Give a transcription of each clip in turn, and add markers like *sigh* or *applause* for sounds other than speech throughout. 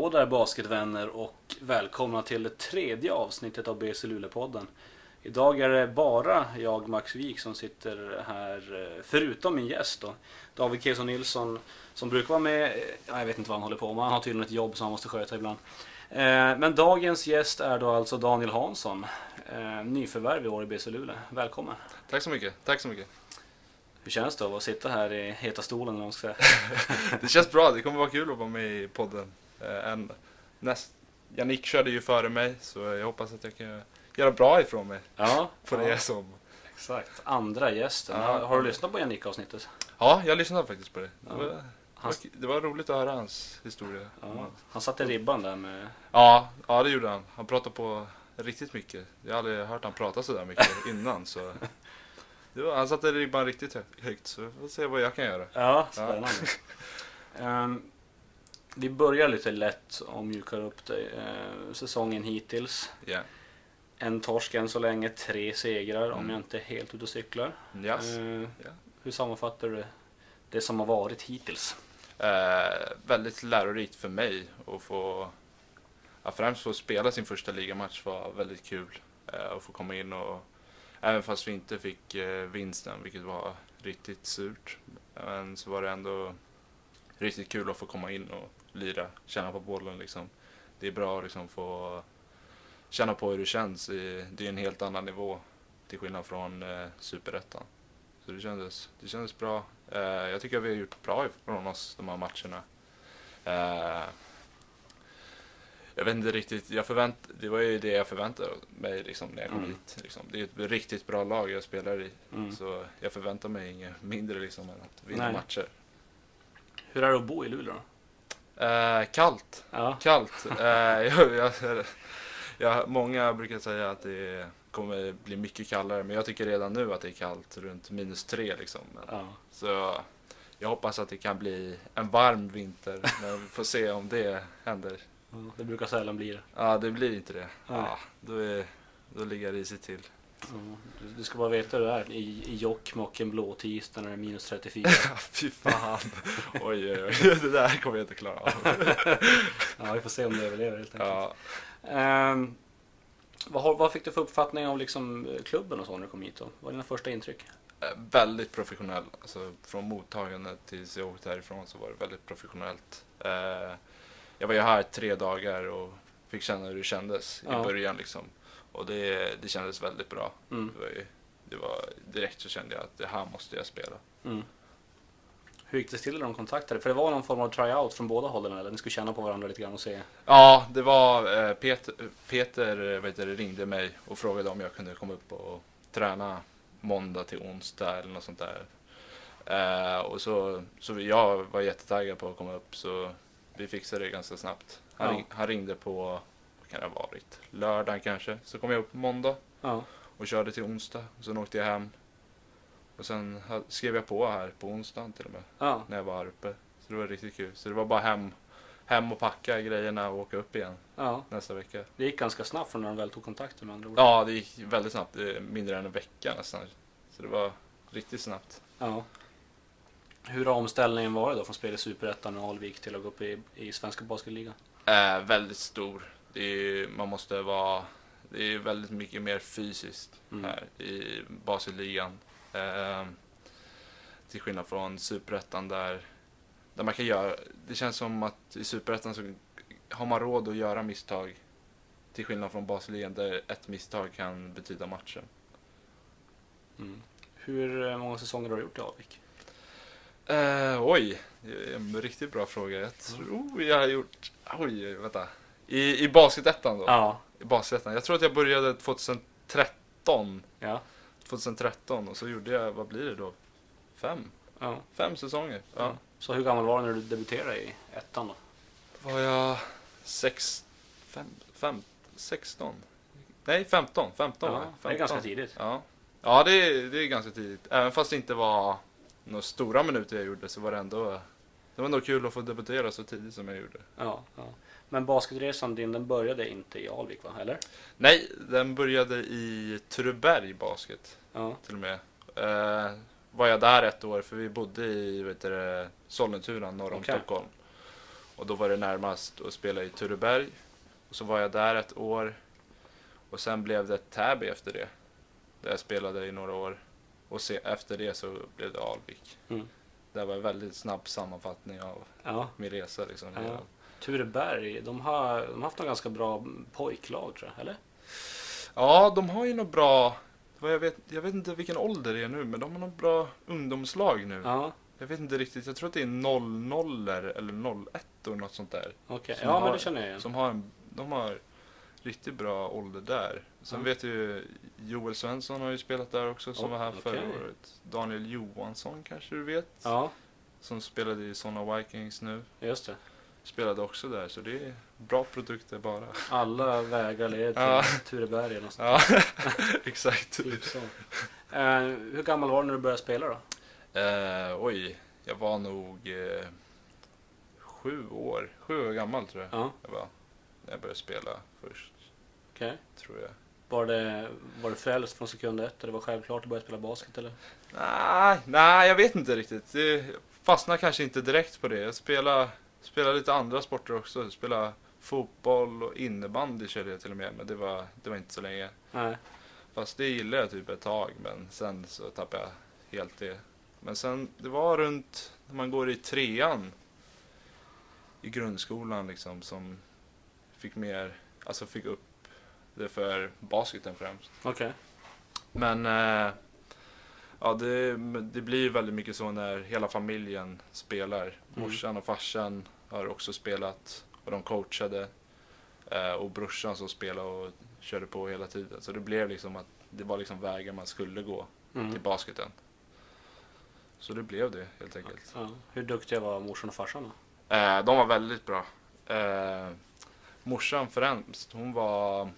hallå där basketvänner och välkomna till det tredje avsnittet av BC Luleå-podden. Idag är det bara jag, Max Wik, som sitter här eh, förutom min gäst då. David Keson Nilsson som brukar vara med, eh, ja, jag vet inte vad han håller på med, han har tydligen ett jobb som han måste sköta ibland. Eh, Men dagens gäst är då alltså Daniel Hansson, nyförvärv i år i BC Luleå. Välkommen! Tack så mycket. Tack så mycket. Hur känns det att sitta här i heta stolen? Eller vad man ska säga? *laughs* Det känns bra. Det kommer vara kul att vara med i podden. Eh, En, näst, Jannik körde ju före mig så jag hoppas att jag kan göra bra ifrån mig Ja, *laughs* på ja. det som... Exakt. Andra gästen. Ja. Har, du lyssnat på Jannik-avsnittet? Ja, jag lyssnade faktiskt på det. Det, Ja. var, det, Han, var, det var roligt att höra hans historia. ja, han satte ribban där med... Ja, ja, det gjorde han. Han pratade på riktigt mycket. Jag har aldrig hört han prata så där mycket *laughs* innan. Så var, han satte ribban riktigt hö- högt så vi får se vad jag kan göra. Ja, spännande. *laughs* Ehm, vi börjar lite lätt och mjukar upp det. Ehm, säsongen hittills. Ja. En torsk än så länge, tre segrar om Mm. jag inte är helt ute och cyklar. Yes. Ehm, Ja. Hur sammanfattar du det som har varit hittills? Eh, väldigt lärorikt för mig att få, ja, främst få spela sin första ligamatch var väldigt kul. Eh, att få komma in och, även fast vi inte fick eh, vinsten, vilket var riktigt surt, men så var det ändå riktigt kul att få komma in och lira, känna på bollen liksom. Det är bra att liksom få känna på hur det känns. Det är en helt annan nivå till skillnad från eh, superettan. Så det kändes, det kändes bra. Eh, jag tycker att vi har gjort bra ifrån oss de här matcherna. Eh, jag vet inte riktigt, jag förvänt, det var ju det jag förväntade mig liksom, när jag kom Mm. hit. Liksom. Det är ett riktigt bra lag jag spelar i. Mm. Så jag förväntar mig inget mindre liksom, än att vinna Nej. matcher. Hur är det att bo i Luleå då? Eh, kallt, Ja, kallt. Eh, jag, jag, jag, många brukar säga att det kommer bli mycket kallare, men jag tycker redan nu att det är kallt, runt minus tre liksom. Men, ja. Så jag hoppas att det kan bli en varm vinter, men vi får se om det händer. Ja, Det brukar sällan bli det. Ja, det blir inte det. Ja, då, är, då ligger risigt till. Ja, du- ska bara veta hur det är i, i Jokkmokk en blå tisdag när det är minus 34. *laughs* Fy fan. *laughs* Oj, oj, oj. Det där kommer jag inte klara av. *laughs* Ja, vi får se om du överlever helt enkelt. Ja. Ehm, vad, har, vad fick du för uppfattning av liksom, klubben och så när du kom hit? Då? Vad var dina första intryck? Eh, Väldigt professionell. Alltså, från mottagandet tills jag åkte härifrån så var det väldigt professionellt. Eh, jag var ju här tre dagar och fick känna hur det kändes Ja. i början. Liksom. Och det, det kändes väldigt bra. Mm. Det var, ju, det var, direkt så kände jag att det här måste jag spela. Mm. Hur gick det till när de kontaktade? För det var någon form av tryout från båda hållen eller? Ni skulle känna på varandra lite grann och se? Ja, det var eh, Peter, Peter eh, vet du, ringde mig och frågade om jag kunde komma upp och träna måndag till onsdag eller något sånt där. Eh, och så, så jag var jättetaggad på att komma upp så vi fixade det ganska snabbt. Han, Ja. ring, han ringde på, kan det ha varit, lördagen kanske. Så kom jag upp på måndag Ja. och körde till onsdag. Och sen åkte jag hem. Och sen skrev jag på här på onsdagen till och med Ja. när jag var här uppe. Så det var riktigt kul. Så det var bara hem, hem och packa grejerna och åka upp igen ja. nästa vecka. Det gick ganska snabbt från när de väl tog kontakt med andra ord. Ja, det gick väldigt snabbt. Mindre än en vecka nästan. Så det var riktigt snabbt. Ja. Hur har omställningen varit då från spel i Superettan och Alvik till att gå upp i, i Svenska Basketligan? Eh, väldigt stor. Det är, man måste vara... Det är väldigt mycket mer fysiskt Mm. här i basketligan. Eh, till skillnad från superettan där, där man kan göra... Det känns som att i superettan så har man råd att göra misstag. Till skillnad från basketligan där ett misstag kan betyda matchen. Mm. Hur eh, många säsonger har du gjort i Alvik? Eh, oj, det är en riktigt bra fråga. Jag tror jag har gjort... Oj, vänta. I, i basketettan då? Ja. I basketettan. Jag tror att jag började 2013. Ja. 2013 och så gjorde jag, vad blir det då? Fem? ja. Fem säsonger. Ja. Så hur gammal var du när du debuterade i ettan då? Var jag sex... Fem, fem, 16? Nej, 15. 15 var Ja, jag. det är ganska 15. tidigt. Ja, ja det, är, det är ganska tidigt. Även fast det inte var några stora minuter jag gjorde så var det ändå... Det var ändå kul att få debutera så tidigt som jag gjorde. Ja, ja. Men basketresan din, den började inte i Alvik va? Eller? Nej, den började i Tureberg basket Ja. till och med. Eh, var jag där ett år för vi bodde i vet du, Sollentuna norr om Okej. Stockholm. Och då var det närmast att spela i Tureberg. Och så var jag där ett år. Och sen blev det Täby efter det. Där jag spelade i några år. Och se, efter det så blev det Alvik. Mm. Det var en väldigt snabb sammanfattning av Ja. min resa. Liksom. Ja. Tureberg, de har, de har haft något ganska bra pojklag tror jag, eller? Ja, de har ju något bra... Jag vet, jag vet inte vilken ålder det är nu, men de har något bra ungdomslag nu. Ja, Jag vet inte riktigt, jag tror att det är 00 eller 01 och något sånt där. okej. Som Ja, men har- det känner jag igen. Som har en, de har riktigt bra ålder där. Sen Ja. vet ju Joel Svensson har ju spelat där också som Oh, var här förra okej. året. Daniel Johansson kanske du vet? Ja, Som spelade i Sonna Vikings nu. just det. Spelade också där, så det är bra produkter bara. Alla vägar leder till Ja. Tureberg eller något sånt. Ja, *laughs* exakt. Typ så. Eh, hur gammal var du när du började spela då? Eh, oj, jag var nog eh, sju år. Sju år gammal tror jag Ja, jag var. När jag började spela först, okej. tror jag. Var det, var det frälst från sekund ett? Eller var det självklart att börja spela basket eller? Nej, nej, jag vet inte riktigt. Det fastnar kanske inte direkt på det. Jag spelar, spelar lite andra sporter också. Spelar fotboll och innebandy körde jag till och med, men det var, det var inte så länge. Nej. Fast det gillade jag typ ett tag, men sen så tappade jag helt det. Men sen, det var runt när man går i trean i grundskolan liksom som fick mer, alltså fick upp det för basketen främst. Okej. Men eh, ja, det, det blir väldigt mycket så när hela familjen spelar. Morsan och farsan har också spelat och de coachade. Eh, och brorsan som spelade och körde på hela tiden. Så det blev liksom att det var liksom vägen man skulle gå Mm. till basketen. Så det blev det helt enkelt. Ja. Hur duktiga var morsan och farsan då? Eh, de var väldigt bra. Eh, morsan främst, hon var,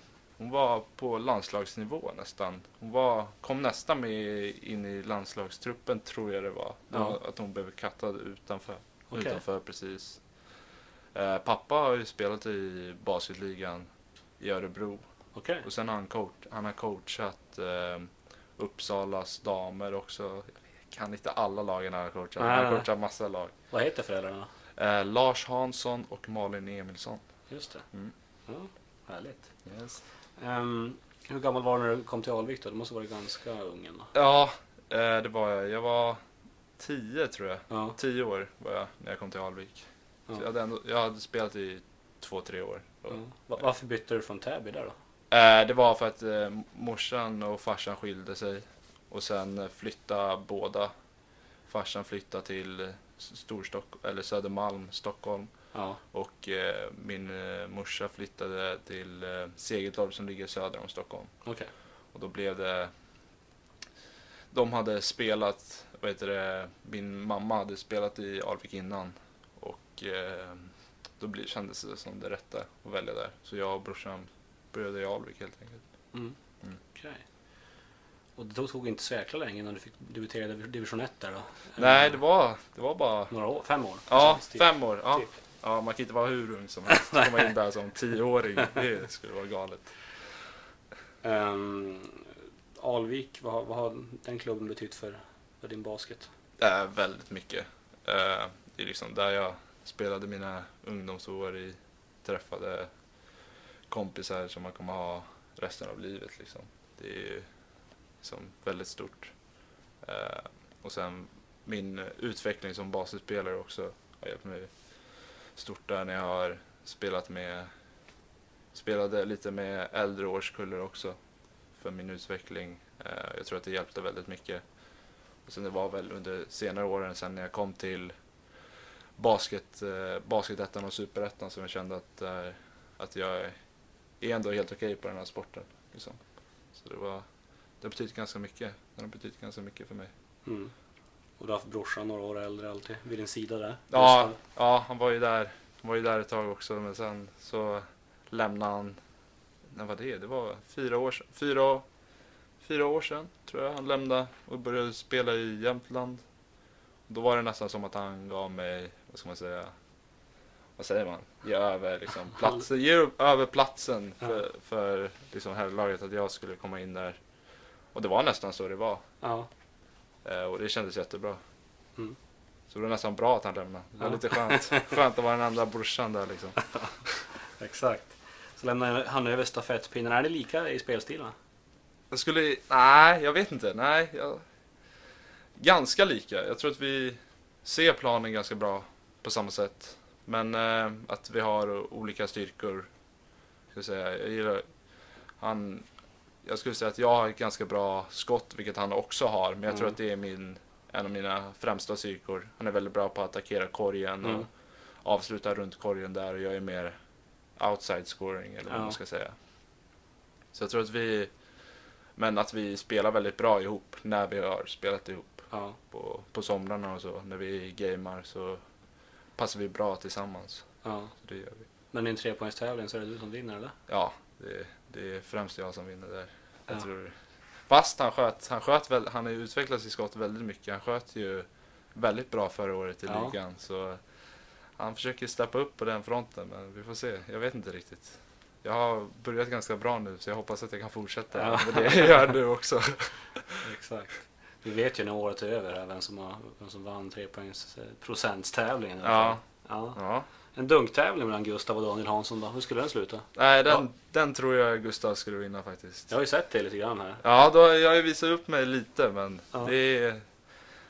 hon var på landslagsnivå nästan. Hon var, kom nästan med in i landslagstruppen tror jag det var. Det Ja. var att hon blev kattad utanför. Okej. utanför precis. Eh, pappa har ju spelat i basketligan i Örebro. Okej. Och sen har han, coach, han har coachat eh, Uppsalas damer också. Jag kan inte alla lagen han har coachat. Han har coachat massa lag. Vad heter föräldrarna? Eh, Lars Hansson och Malin Emilsson. Just det. Mm. Ja, härligt. Yes. Ehm, hur gammal var du när du kom till Alvik då? Du måste ha varit ganska ung ändå. Ja, eh, det var jag. Jag var tio tror jag. Ja. Tio år var jag när jag kom till Alvik. Ja. Jag, hade ändå, jag hade spelat i två, tre år. Ja. Va- Varför bytte du från Täby där då? Eh, det var för att eh, morsan och farsan skilde sig. Och sen flyttade båda. Farsan flyttade till Storstock eller Södermalm, Stockholm. Ja. Och eh, min eh, morsa flyttade till eh, Segeltorp som ligger söder om Stockholm. Okej. Och då blev det... De hade spelat, vad heter det, min mamma hade spelat i Alvik innan. Och eh, då bli, kändes det som det rätta att välja där. Så jag och brorsan började i Alvik helt enkelt. Mm. Mm. Okej. Och det tog inte så jäkla länge innan du fick debutera i division 1 där då? Nej, det var, det var bara... Några år? Fem år? Ja, typ. fem år. Ja. Typ. Ja, man kan inte vara hur ung som helst. *laughs* Komma in där som tioåring, det skulle vara galet. Ehm, Alvik, vad, har- vad har den klubben betytt för, för din basket? Äh, väldigt mycket. Eh, det är liksom där jag spelade mina ungdomsår i. Träffade kompisar som man kommer ha resten av livet. Liksom. Det är ju liksom väldigt stort. Eh, och sen min utveckling som basketspelare också har hjälpt mig stort där när jag har spelat med spelade lite med äldre årskullar också för min utveckling. Eh, jag tror att det hjälpte väldigt mycket. Och sen det var väl under senare åren sen när jag kom till basket, eh, basketettan och superettan som jag kände att, eh, att jag är ändå helt okej på den här sporten. Liksom. Så det var, det har betytt ganska mycket. Den har betytt ganska mycket för mig. Mm. Och du har haft brorsan några år äldre alltid vid din sida där? Ja, ja han var ju där. Han var ju där ett tag också men sen så lämnade han. När var det? Det var fyra år sedan. Fyra, fyra år sedan tror jag han lämnade och började spela i Jämtland. Då var det nästan som att han gav mig, vad ska man säga, vad säger man? Ge över, liksom, *laughs* platsen, ge över platsen för, för liksom, herrlaget att jag skulle komma in där. Och det var nästan så det var. Ja. Eh, och det kändes jättebra. Mm. Så det var nästan bra att han lämnade. Det var Ja. lite skönt. *laughs* Skönt att vara den enda brorsan där liksom. *laughs* Exakt. Så lämnar han över stafettpinnen. Är det lika i spelstilarna? Jag skulle, nej jag vet inte. Nej, jag, ganska lika. Jag tror att vi ser planen ganska bra på samma sätt. Men eh, att vi har olika styrkor. Ska jag, säga. jag gillar, han, jag skulle säga att jag har ett ganska bra skott, vilket han också har. Men jag tror Mm. att det är min, en av mina främsta styrkor. Han är väldigt bra på att attackera korgen och Mm. avsluta runt korgen där. Och jag är mer outside scoring, eller vad Ja. man ska säga. Så jag tror att vi, men att vi spelar väldigt bra ihop när vi har spelat ihop Ja. på, på somrarna och så. När vi gamar så passar vi bra tillsammans. ja. Så det gör vi. Men i en trepoängstävling så är det du som vinner eller? Ja, det, det är främst jag som vinner där. Jag Ja. tror. Fast han sköt, han sköt väl, han har ju utvecklat sitt skott väldigt mycket. Han sköt ju väldigt bra förra året i Ja. ligan. Så han försöker steppa upp på den fronten, men vi får se. Jag vet inte riktigt. Jag har börjat ganska bra nu, så jag hoppas att jag kan fortsätta Ja. med det jag gör nu också. *laughs* Exakt. Vi vet ju när året är över här, vem som, har, vem som vann trepoängs procentstävlingen. i alla Ja. ja. Ja. En dunktävling mellan Gustav och Daniel Hansson då. Hur skulle den sluta? Nej, den, Ja. den tror jag Gustav skulle vinna faktiskt. Jag har ju sett det lite grann här. Ja, då, jag har ju visat upp mig lite, men Ja. det är...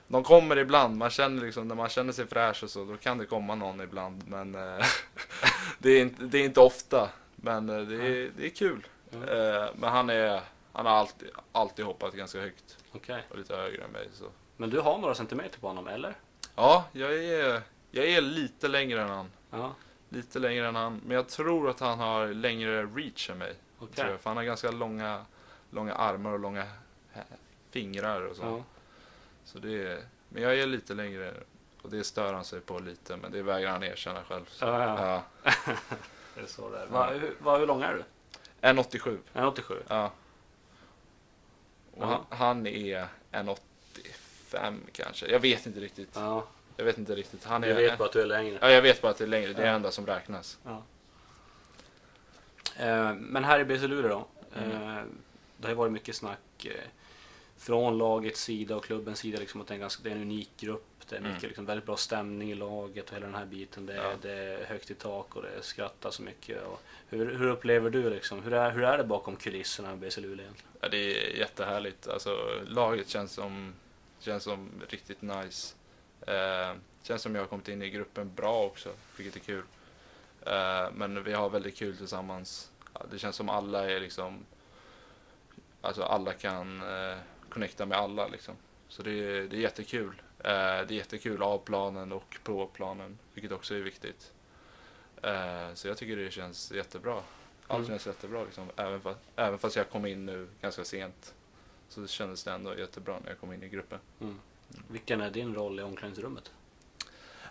De kommer ibland, man känner liksom, när man känner sig fräsch och så, då kan det komma någon ibland. Men eh, *laughs* det, är inte, det är inte ofta. Men eh, det är, det är kul. Ja. Eh, men han, är, han har alltid, alltid hoppat ganska högt Okej. och lite högre än mig. Så. Men du har några centimeter på honom, eller? Ja, jag är, jag är lite längre än han. Ja. Lite längre än han. Men jag tror att han har längre reach än mig. Okej. Tror jag, för han har ganska långa, långa armar och långa fingrar och så. Ja. så det är, men jag är lite längre och det stör han sig på lite men det vägrar han erkänna själv. Så. Ja, ja. Ja. *laughs* Det är så där. Va, hur, va, hur lång är du? 1,87. 1,87? Ja. Och han är 1,85 kanske. Jag vet inte riktigt. Ja. Jag vet inte riktigt. Han är, Jag vet bara att du är längre. Ja, jag vet bara att det är längre. Det är det enda som räknas. Ja. Eh, men här i BC Luleå då. Mm. Eh, det har varit mycket snack eh, från lagets sida och klubbens sida. Liksom, att det, är en ganska, det är en unik grupp. Det är mycket, Mm. liksom, väldigt bra stämning i laget och hela den här biten. Det är, Ja. det är högt i tak och det skrattas så mycket. Och hur, hur upplever du liksom? Hur är, hur är det bakom kulisserna i BC Luleå egentligen? Ja, det är jättehärligt. Alltså, laget känns som, känns som riktigt nice. Eh, känns som jag har kommit in i gruppen bra också, vilket är kul. Eh, men vi har väldigt kul tillsammans. Det känns som alla är liksom... Alltså alla kan eh, connecta med alla liksom. Så det är, det är jättekul. Eh, det är jättekul av planen och på planen, vilket också är viktigt. Eh, så jag tycker det känns jättebra. Allt Mm. känns jättebra liksom. Även, fast, även fast jag kom in nu ganska sent. Så kändes det ändå jättebra när jag kom in i gruppen. Mm. Vilken är din roll i omklädningsrummet?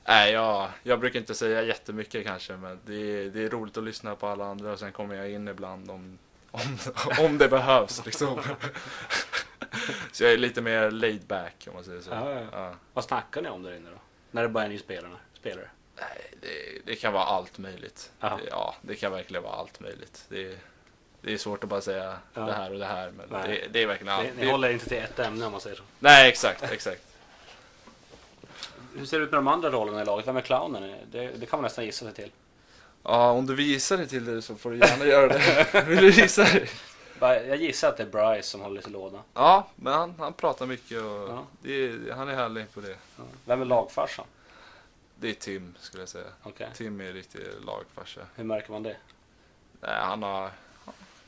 Nej, jag, jag brukar inte säga jättemycket kanske, men det är, det är roligt att lyssna på alla andra och sen kommer jag in ibland om, om, *laughs* om det behövs. Liksom. *laughs* Så jag är lite mer laid back om man säger så. Ja, ja. Ja. Vad snackar ni om där inne då? När det bara är ni spelarna, spelare? Nej, det, det kan vara allt möjligt. Ja. Det, ja, det kan verkligen vara allt möjligt. Det, det är svårt att bara säga det här och det här, men det, det är verkligen allt. Ni, ni håller inte till ett ämne om man säger så. Nej, exakt, exakt. Hur ser det ut med de andra rollerna i laget? Vem är clownen? Det, det kan man nästan gissa sig till. Ja, om du vill gissa dig till det så får du gärna göra det. *laughs* Vill du gissa dig? Jag gissar att det är Bryce som håller till lådan. Ja, men han, han pratar mycket och Ja. det han är härlig på det. Ja. Vem är lagfarsan? Det är Tim, skulle jag säga. Okej. Tim är riktig lagfarsa. Hur märker man det? Nej, han har,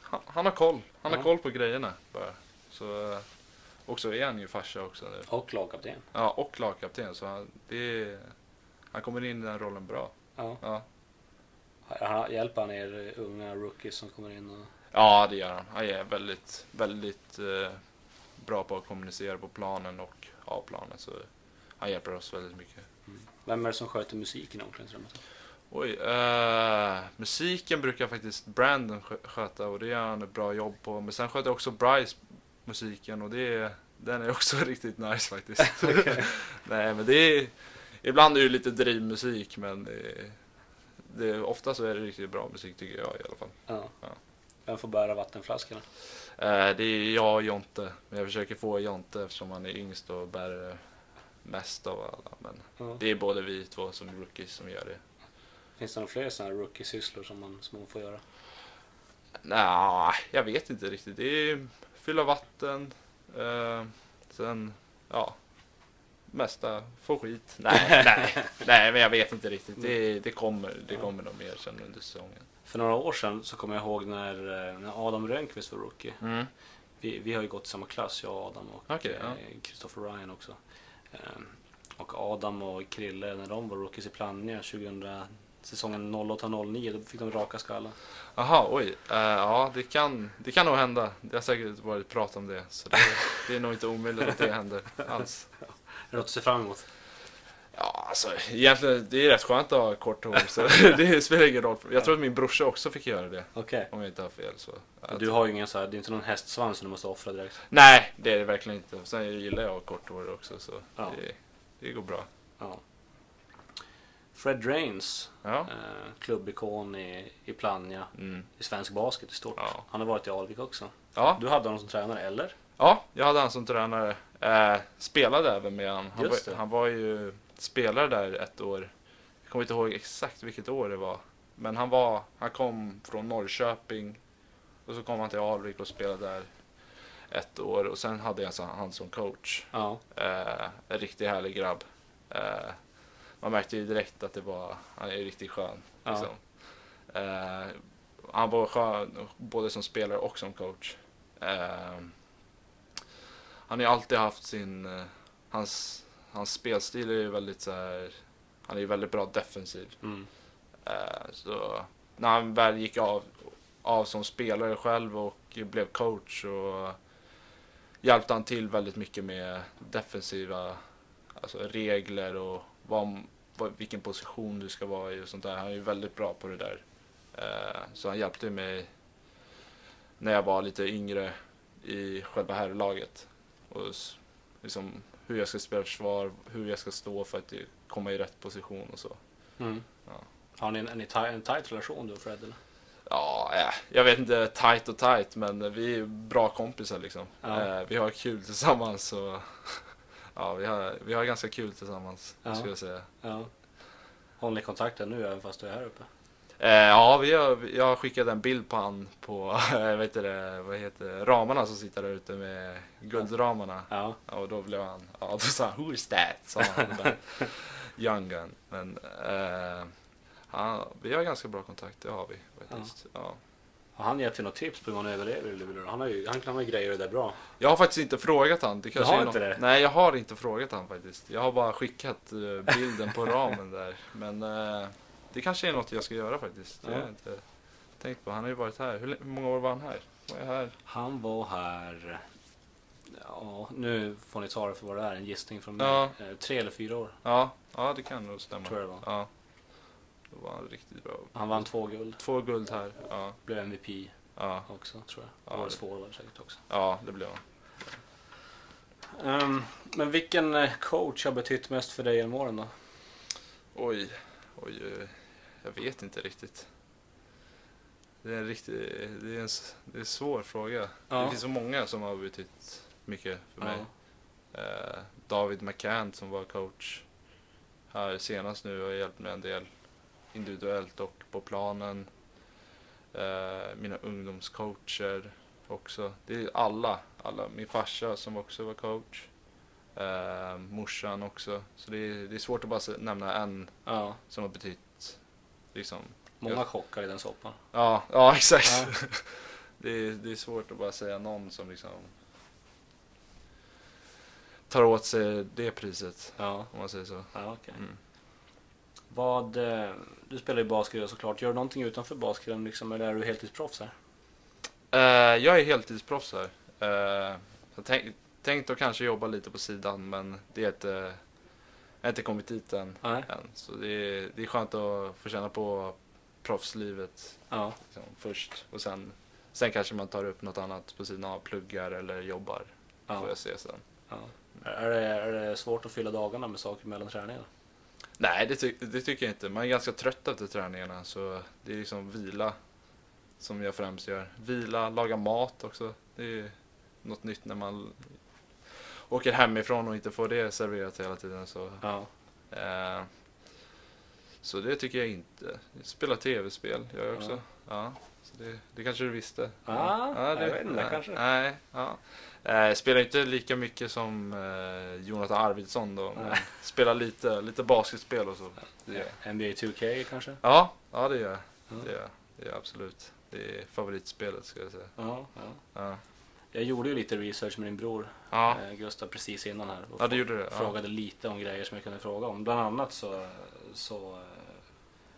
han, han har koll. Han Ja. har koll på grejerna bara. Så, eh, och så är han ju farsa också nu. Och lagkapten. Ja, och lagkapten. Så han, det han kommer in i den rollen bra. Ja. Ja. Han, hjälper han er unga rookies som kommer in? Och... ja, det gör han. Han är väldigt, väldigt eh, bra på att kommunicera på planen och av planen. Så han hjälper oss väldigt mycket. Vem är det som sköter musiken i omklädningsrummet? Oj, eh, musiken brukar faktiskt Brandon skö- sköta och det gör han ett bra jobb på. Men sen sköter också Bryce musiken och det den är också *laughs* riktigt nice faktiskt. *laughs* *laughs* Nej men det är, ibland är det lite drivmusik men det, det, ofta så är det riktigt bra musik tycker jag i alla fall. Ja. Ja. Vem får bära vattenflaskorna? Eh, det är jag och Jonte, men jag försöker få Jonte eftersom han är yngst och bär, mest av alla. Men Ja. det är både vi två som rookies som gör det. Finns det några fler sådana här rookie-sysslor som man, som man får göra? Nej, jag vet inte riktigt. Det är fylla vatten. Eh, sen, ja. Mesta få skit. *laughs* Nej, nej, nej, men jag vet inte riktigt. Det, det kommer, det kommer nog mer sen under säsongen. För några år sedan så kommer jag ihåg när, eh, när Adam Rönnqvist var rookie. Mm. Vi, vi har ju gått i samma klass, jag och Adam och Okej, ja. eh, Christopher Ryan också. Ehm, och Adam och Krille, när de var rookies i Plannja 2000, säsongen 08-09, då fick de raka skallar. Jaha, oj. Eh, ja, det kan, det kan nog hända. Det har säkert varit prat om det. Så det, det är nog inte omöjligt att det händer alls. Är det något att se fram emot? Ja, alltså egentligen, det är rätt skönt att ha kort hår. Så *laughs* det spelar ingen roll. Jag tror att min brorsa också fick göra det. Okej. Om jag inte har fel. Så. Du har ju ingen så här, det är inte någon hästsvans som du måste offra direkt. Nej, det är det verkligen inte. Sen gillar jag att kort hår också. Så Ja. det, det går bra. Ja. Fred Drains, Ja. eh, klubbikon i, i Plannja, Mm. i svensk basket i stort. Ja. Han har varit i Alvik också. Ja. Du hade honom som tränare, eller? ja, jag hade han som tränare. Eh, spelade även med han. Han var, han var ju spelare där ett år. Jag kommer inte ihåg exakt vilket år det var. Men han, var, han kom från Norrköping. Och så kom han till Alvik och spelade där ett år. Och sen hade jag han som coach. Ja. Eh, en riktigt härlig grabb. Eh, man märkte ju direkt att det var, han är riktigt skön. Ja. Liksom. Eh, han var skön både som spelare och som coach. Eh, han har ju alltid haft sin, eh, hans, hans spelstil är ju väldigt så här, han är ju väldigt bra defensiv. Mm. Eh, så när han väl gick av, av som spelare själv och blev coach så hjälpte han till väldigt mycket med defensiva alltså regler och vad, vilken position du ska vara i och sånt där. Han är ju väldigt bra på det där. Eh, så han hjälpte mig när jag var lite yngre i själva herrlaget. Och liksom hur jag ska spela försvar, hur jag ska stå för att komma i rätt position och så. Mm. Ja. Har ni en, en, en tight relation du och Fred? Eller? Ja, eh, jag vet inte tight och tight, men vi är bra kompisar liksom. Ja. Eh, vi har kul tillsammans och *laughs* ja, vi har, vi har ganska kul tillsammans, Ja. skulle jag säga. Ja. Håller ni kontakten nu även fast du är här uppe? Eh, ja, vi har, jag skickade en bild på han på, *laughs* vet inte, vad heter det, ramarna som sitter där ute med guldramarna. Ja. Ja, och då blev han, ja då sa han Who is that? Sa han. Där. *laughs* Young gun. Men eh, han, vi har ganska bra kontakt, det har vi faktiskt. Ja. Har han gett dig något tips på hur man överlever i Luleå? Han, har ju, han kan ha grejer det där bra. Jag har faktiskt inte frågat han. Det kanske har är inte nå- det? Nej, jag har inte frågat han faktiskt. Jag har bara skickat eh, bilden på ramen där. Men eh, det kanske är något jag ska göra faktiskt. Det har Ja. jag inte tänkt på. Han har ju varit här. Hur många år var han här? Var jag här? Han var här, ja nu får ni ta det för vad det är, en gissning från mig. Ja. Eh, Tre eller fyra år Ja, ja det kan nog stämma. tror jag det var. Ja. Var han riktigt bra. Han vann två guld, Två guld här. Ja, blev MVP ja, också tror jag. Ja, Årets forward säkert också. ja det blev han. Ehm, men vilken eh, coach har betytt mest för dig genom åren då? Oj, oj, jag vet inte riktigt. Det är en riktig, det är en, det är en svår fråga. Ja. Det finns så många som har betytt mycket för mig. Eh, David McCann som var coach här senast nu har hjälpt mig en del individuellt och på planen. Eh, mina ungdomscoacher också. Det är alla, alla. Min farsa som också var coach. Eh, morsan också. Så det är, det är svårt att bara nämna en Ja, som har betytt liksom. många Ja. kockar i den soppan. Ja, ja *laughs* exakt. Ja. det, är, det är svårt att bara säga någon som liksom tar åt sig det priset. Ja, Om man säger så. ja okej. Mm. Vad, eh, du spelar ju basket såklart. Gör du någonting utanför basketen liksom, eller är du heltidsproffs här? Eh, jag är heltidsproffs här. Uh, jag tänk, tänkt att kanske jobba lite på sidan men det är inte, jag har inte kommit dit än. Nej. än. Så det är, det är skönt att få känna på proffslivet Ja, liksom, först. Och sen, sen kanske man tar upp något annat på sidan av, pluggar eller jobbar. Får ja, jag se sen. ja. Är, det, är det svårt att fylla dagarna med saker mellan träningarna? Nej, det, ty- det tycker jag inte. Man är ganska trött efter träningarna så det är liksom vila som jag främst gör. Vila, laga mat också. Det är något nytt när man åker hemifrån och inte får det serverat hela tiden så Ja. Eh, så det tycker jag inte. Spela tv-spel gör jag också. Ja. Ja. så det, det kanske du visste? Ah, jag vet inte, kanske. Nej, ja. Eh, spelar inte lika mycket som eh, Jonathan Arvidsson då. Nej. spelar lite, lite basketspel och så. Jag. NBA 2K kanske? Ja, ja det gör jag. Ja. Det gör. Det gör absolut. Det är favoritspelet ska jag säga. Ja, ja. Ja, Jag gjorde ju lite research med din bror ja. eh, Gustav precis innan här. och ja det gjorde. Ja. frågade lite om grejer som jag kunde fråga om. Bland annat så, så eh,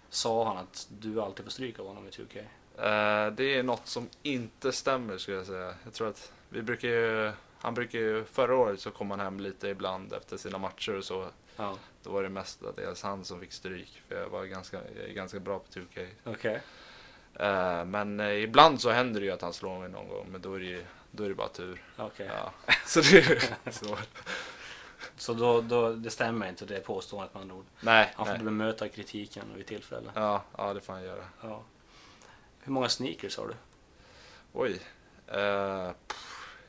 sa han att du alltid får stryk av honom i 2K. Eh, det är något som inte stämmer skulle jag säga. Jag tror att vi brukar ju, han brukar ju, förra året så kom han hem lite ibland efter sina matcher och så. Ja, Då var det mestadels han som fick stryk. För jag var ganska, jag är ganska bra på 2K. okej. Eh, men eh, ibland så händer det ju att han slår mig någon gång. Men då är det ju då är det bara tur. Okej. Ja. *laughs* Så det är *laughs* så. Så då, då, det stämmer inte det påståendet med andra ord. Nej, Han får nej. bemöta kritiken vid tillfälle. Ja, ja, det får han göra. Ja. Hur många sneakers har du? Oj. Pff,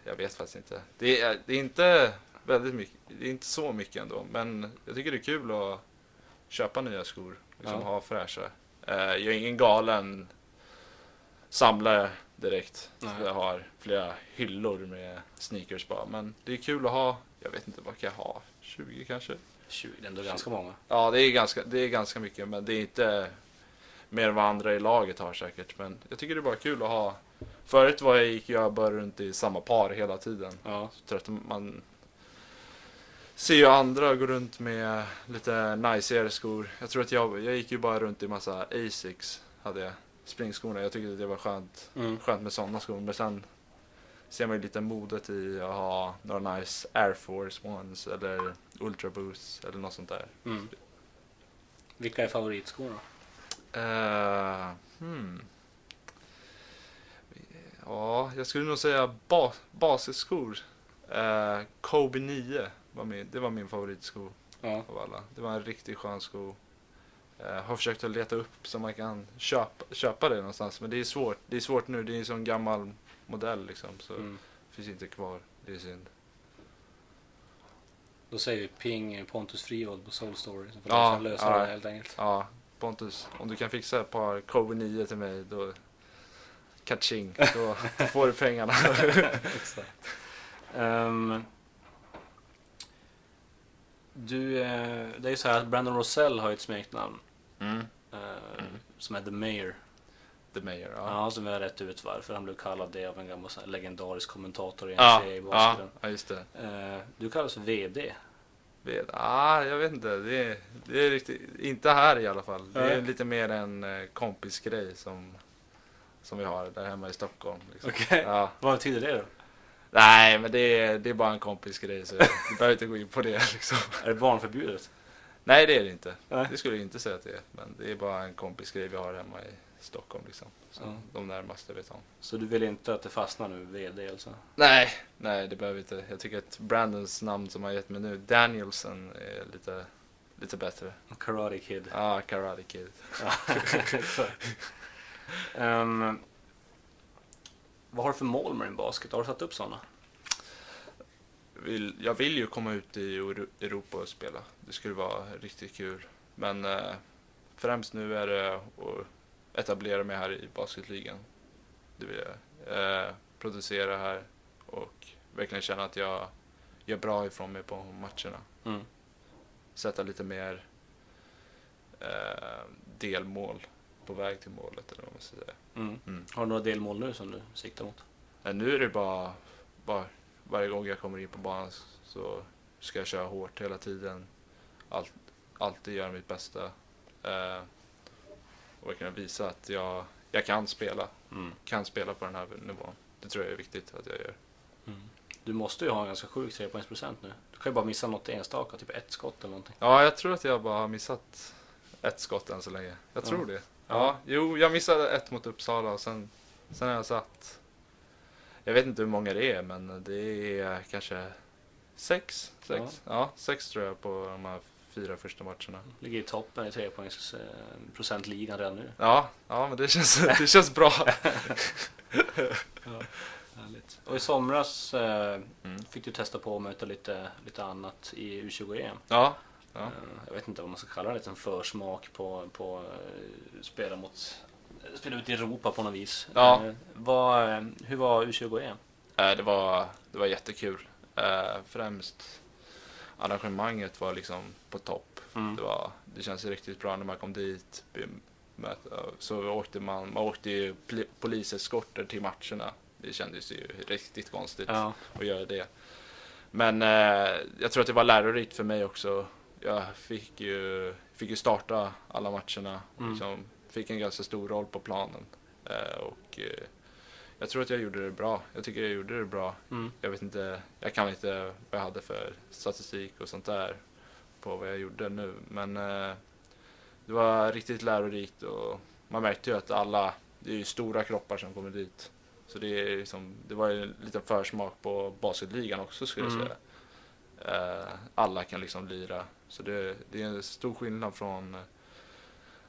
jag vet faktiskt inte. Det är, det är inte väldigt mycket. Det är inte så mycket ändå. Men jag tycker det är kul att köpa nya skor. Liksom Ja. ha fräscha. Eh, jag är ingen galen samlare direkt. Så jag har flera hyllor med sneakers bara. Men det är kul att ha. Jag vet inte, vad kan jag ha? 20 kanske? 20, det är ändå ganska många. Ja, det är ganska, det är ganska mycket. Men det är inte mer än vad andra i laget har säkert. Men jag tycker det är bara kul att ha. Förut var jag, gick jag bara runt i samma par hela tiden. Ja. Så trött man ser ju andra gå runt med lite najsigare skor. Jag tror att jag, jag gick ju bara runt i massa Asics. Hade jag springskorna. Jag tyckte att det var skönt, Mm. skönt med sådana skor. Men sen ser man ju lite modet i att ha några nice Air Force Ones eller Ultra Boosts eller något sånt där. Mm. Vilka är favoritskorna? Uh, hmm. Ja, jag skulle nog säga ba basisskor. Uh, Kobe 9 var min, det var min favoritsko Ja. av alla. Det var en riktigt skön sko. Uh, har försökt att leta upp så man kan köpa, köpa det någonstans. Men det är svårt. Det är svårt nu. Det är en sån gammal modell liksom. Så Mm. finns inte kvar. Det är synd. Då säger vi ping Pontus Frivold på Soul Story. Så får Ja, lösa, lösa ja. det helt enkelt. Ja, Pontus. Om du kan fixa ett par Kobe 9 till mig då Kaching, *laughs* då, får du pengarna. *laughs* Exakt. Ehm, du, eh, det är ju så här att Brandon Rosell har ju ett smeknamn. Mm. eh, Mm. Som är The Mayor. The Mayor, Ja. ja. som har rätt ut varför. Han blev kallad det av en gammal legendarisk kommentator i Ja, NCAA i ja, basketen. ja, just det. Eh, du kallas för VD. Vet, ah, jag vet inte. Det är, det är riktigt, inte här i alla fall. Det är lite mer en kompisgrej som, som vi har där hemma i Stockholm. Liksom. Okej. Ja. Vad betyder det då? Nej, men det är, det är bara en kompisgrej så du *laughs* behöver inte gå in på det. Liksom. Är det barnförbjudet? Nej, det är det inte. Nej. Det skulle jag inte säga att det är. Men det är bara en kompisgrej vi har hemma i Stockholm. Liksom. Som Ja. de närmaste vet om. Så du vill inte att det fastnar nu, VD alltså? Nej, nej det behöver vi inte. Jag tycker att Brandons namn som han gett mig nu, Danielson, är lite, lite bättre. Karate Kid. Ja, ah, Karate Kid. *laughs* Ehm, vad har du för mål med din basket? Har du satt upp sådana? Vill, jag vill ju komma ut i Euro- Europa och spela. Det skulle vara riktigt kul. Men eh, främst nu är det att etablera mig här i basketligan. Det vill jag. Eh, producera här och verkligen känna att jag gör bra ifrån mig på matcherna. Mm. Sätta lite mer eh, delmål på väg till målet eller vad man ska säga. Mm. Mm. Har du några delmål nu som du siktar mot? Men nu är det bara, bara varje gång jag kommer in på banan så ska jag köra hårt hela tiden. Allt, alltid göra mitt bästa. Eh, och verkligen visa att jag, jag kan spela. Mm. Kan spela på den här nivån. Det tror jag är viktigt att jag gör. Mm. Du måste ju ha en ganska sjuk trepoängsprocent nu. Du kan ju bara missa något enstaka, typ ett skott eller någonting. Ja, jag tror att jag bara har missat ett skott än så länge. Jag Ja. tror det. Ja. Ja, jo, jag missade ett mot Uppsala och sen, sen har jag satt... Jag vet inte hur många det är, men det är kanske sex. Sex, ja. sex tror jag på de här fyra första matcherna. Ligger i toppen i trepoängsprocentligan redan nu. Ja, ja men det känns, det känns bra. *laughs* Härligt. Och i somras eh, Mm. fick du testa på att möta lite, lite annat i U20-EM. Ja, ja. Eh, Jag vet inte vad man ska kalla det, en försmak på, på eh, spela mot spela ut i Europa på något vis. Ja. Eh, eh, hur var U20-EM? Eh, Det var, det var jättekul. Eh, Främst arrangemanget var liksom på topp. Mm. Det, var, det känns riktigt bra när man kom dit. Så åkte man, man åkte ju poliseskorter till matcherna. Det kändes ju riktigt konstigt Ja. att göra det. Men eh, jag tror att det var lärorikt för mig också. Jag fick ju, fick ju starta alla matcherna. Mm. Liksom, fick en ganska stor roll på planen. Eh, och eh, jag tror att jag gjorde det bra. Jag tycker jag gjorde det bra. Mm. Jag vet inte, jag kan inte vad jag hade för statistik och sånt där på vad jag gjorde nu. Men eh, det var riktigt lärorikt och man märkte ju att alla, det är ju stora kroppar som kommer dit. Så det, är liksom, det var ju en liten försmak på basketligan också skulle jag Mm. säga. Eh, alla kan liksom lira. Så det, det är en stor skillnad från eh,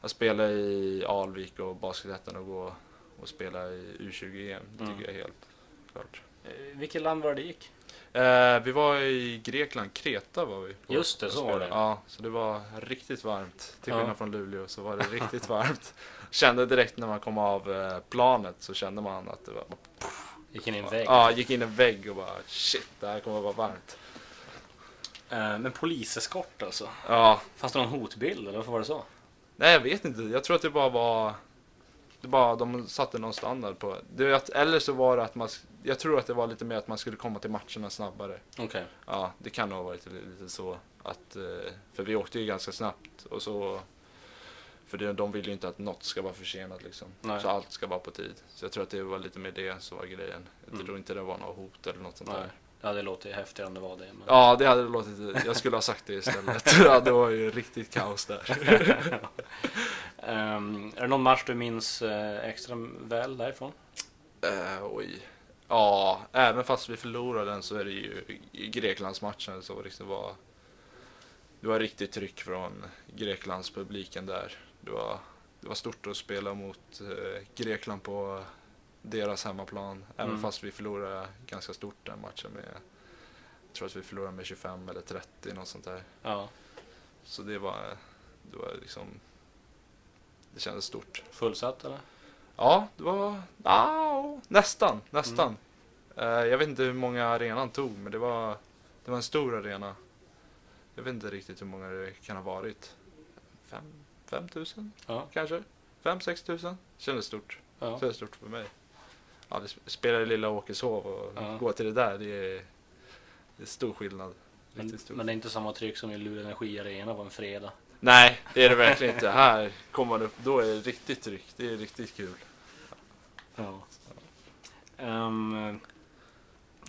att spela i Alvik och Basketettan och gå och spela i U20-EM. Det Mm. tycker jag är helt klart. Eh, Vilket land var det gick? Eh, vi var i Grekland, Kreta var vi. på Just det, så var det. Ja, så det var riktigt varmt. Till Ja. skillnad från Luleå så var det riktigt *laughs* varmt. Kände direkt när man kom av planet så kände man att det var... Gick in i en vägg. Ja, gick in i en vägg och bara shit, det här kommer att vara varmt. Eh, Men poliseskort alltså? Ja, Fanns det någon hotbild eller varför var det så? nej jag vet inte. Jag tror att det bara var... Det bara, de satte någon standard på det. att, eller så var det att man... Jag tror att det var lite mer att man skulle komma till matcherna snabbare. Okej. Ja, det kan nog ha varit lite, så. Att, eh, för vi åkte ju ganska snabbt. Och så, för det, de vill ju inte att något ska vara försenat. Liksom. Nej. Så allt ska vara på tid. Så jag tror att det var lite mer det som var grejen. Jag Mm. tror inte det var något hot eller något sånt Nej. där. Ja, det låter ju häftigare om det var det. Men... Ja, det hade låtit... Jag skulle ha sagt det istället. *laughs* ja, det var ju riktigt kaos där. *laughs* Ehm, är det någon match du minns eh, extra väl därifrån? Eh, oj. Ja, även fast vi förlorade den så är det ju Greklandsmatchen så var det liksom var det var riktigt tryck från Greklands publiken där. Det var, det var stort att spela mot eh, Grekland på deras hemmaplan. Även Mm. fast vi förlorade ganska stort den matchen med jag tror att vi förlorade med 25 eller 30 något sånt där. Ja. Så det var, det var liksom det kändes stort. Fullsatt eller? Ja, det var ja, nästan, nästan. Eh, jag vet inte hur många arenan tog, men det var, det var en stor arena. Jag vet inte riktigt hur många det kan ha varit. Fem, fem tusen Ja. kanske? Fem, sex tusen? Kändes stort. ja. Kändes stort för mig. Ja, det sp- spelar i lilla Åkeshov och Ja. gå till det där, det är, det är stor skillnad. Men, stor. men det är inte samma tryck som i Luleå Energi Arena på en fredag. Nej, det är det verkligen inte. Här kommer man upp, då är det riktigt tryck. Det är riktigt kul. Ja. Ehm,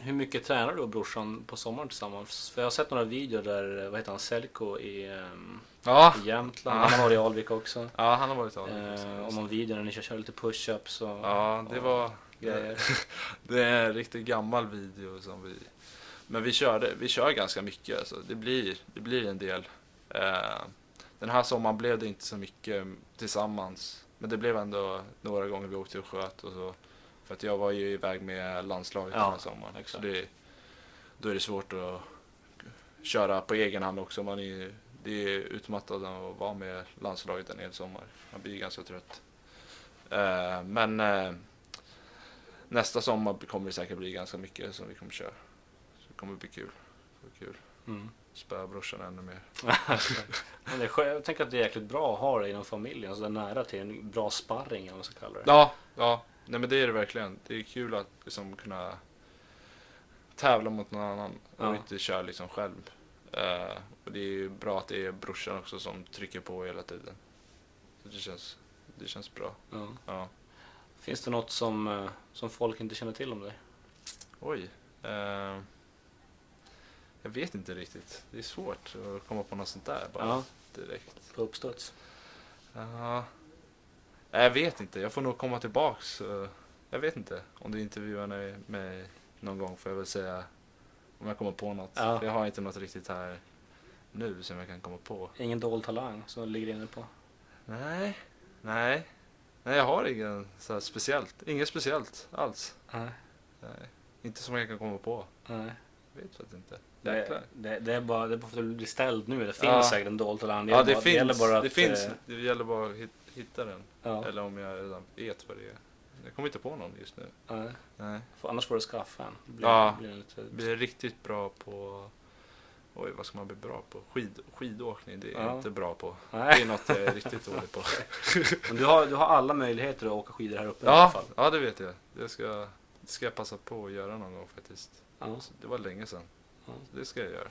hur mycket tränar du och brorsan på sommaren tillsammans? För jag har sett några videor där, vad heter han, Selko i, um, Ja, i Jämtland. Ja. Han har varit i Alvik också. ja han har varit av Uh, och någon video när ni kör, kör lite push-ups och Ja, det och var... grejer. *laughs* Det är en riktigt gammal video som vi... Men vi körde, vi kör ganska mycket alltså. Det blir, det blir en del. Eh, den här sommaren blev det inte så mycket tillsammans. Men det blev ändå några gånger vi åkte och sköt och så. För att jag var ju iväg med landslaget Ja, den här sommaren. Så exakt. det, då är det svårt att köra på egen hand också. Man är, det är utmattande att vara med landslaget en hel sommar. Man blir ganska trött. Eh, men eh, nästa sommar kommer det säkert bli ganska mycket som vi kommer köra. Så det kommer bli kul. Det kul. Mm. Spöa brorsan ännu mer. *laughs* Men det är, jag tänker att det är jäkligt bra att ha det inom familjen, så det är nära till en bra sparring eller vad man ska kalla det. Ja, ja. Nej men det är det verkligen. Det är kul att liksom kunna tävla mot någon annan och Ja. inte köra liksom själv. Eh, och det är ju bra att det är brorsan också som trycker på hela tiden. Så det känns, det känns bra. Ja. Ja. Finns det något som, eh, som folk inte känner till om dig? Oj. Eh, jag vet inte riktigt. Det är svårt att komma på något sånt där bara Ja. direkt. På uppstuds? Ja. Nej, jag vet inte. Jag får nog komma tillbaks. eh, Jag vet inte. Om du intervjuar mig- någon gång får jag väl säga om jag kommer på något. Ja. Jag har inte något riktigt här nu som jag kan komma på. Ingen dold talang som du ligger inne på? Nej, nej. Nej, jag har ingen så här speciellt. Inget speciellt alls. Nej. Nej. Inte som jag kan komma på. Nej. Jag vet faktiskt inte. Det, det, det är bara det är bara för att du blir ställd nu. Det finns Ja. säkert en dold talang. Ja, det, bara- finns. gäller bara att, det finns. eh, Det gäller bara att hit- hitta den. Ja. Eller om jag redan vet vad det är. Jag kommer inte på någon just nu. Nej. Nej. För annars får du skaffa en. Det Blir, Ja. Blir lite... Blir riktigt bra på... Oj, vad ska man bli bra på? Skid, skidåkning, det är Ja. jag inte bra på. Det Nej. är något jag är riktigt *laughs* dålig på. Men du har, du har alla möjligheter att åka skidor här uppe i alla Ja, fall. ja, det vet jag. Det ska, det ska jag passa på att göra någon gång faktiskt. Ja. Det var länge sedan. Ja. Det ska jag göra.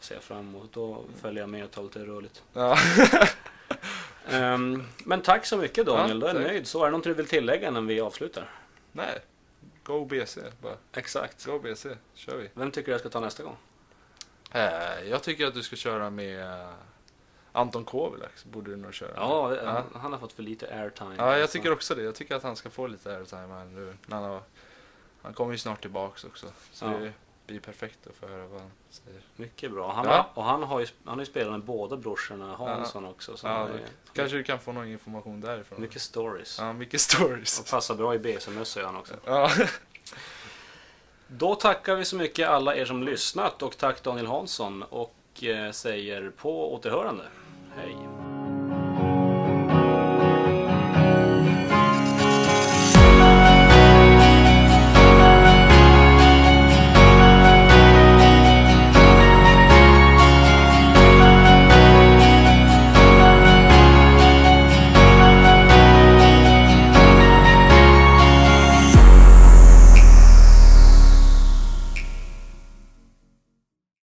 Ser jag fram emot. Då följer jag med och tar lite rörligt. Ja. *laughs* Ehm, men tack så mycket Daniel. Ja, Då är jag nöjd. Så är det någonting du vill tillägga innan vi avslutar? Nej, Go BC bara. Exakt. Go BC, kör vi. Vem tycker du jag ska ta nästa gång? Eh, jag tycker att du ska köra med eh, Anton Kovilax, borde du nog köra. Ja, ja. Han, har fått för lite airtime. Ja, jag alltså. tycker också det. Jag tycker att han ska få lite airtime här nu. Han, har, han kommer ju snart tillbaks också. Så Ja. det blir perfekt att få höra vad han säger. Mycket bra. Han, Ja. har, och han har, ju, han har ju spelat med båda brorsorna Hansson också. Så Ja, ju Kanske du kan få någon information därifrån. mycket stories. Ja, mycket stories. Och passar bra i BC-mössa han också. Ja. *laughs* Då tackar vi så mycket alla er som lyssnat och tack Daniel Hansson och eh, säger på återhörande. Hej!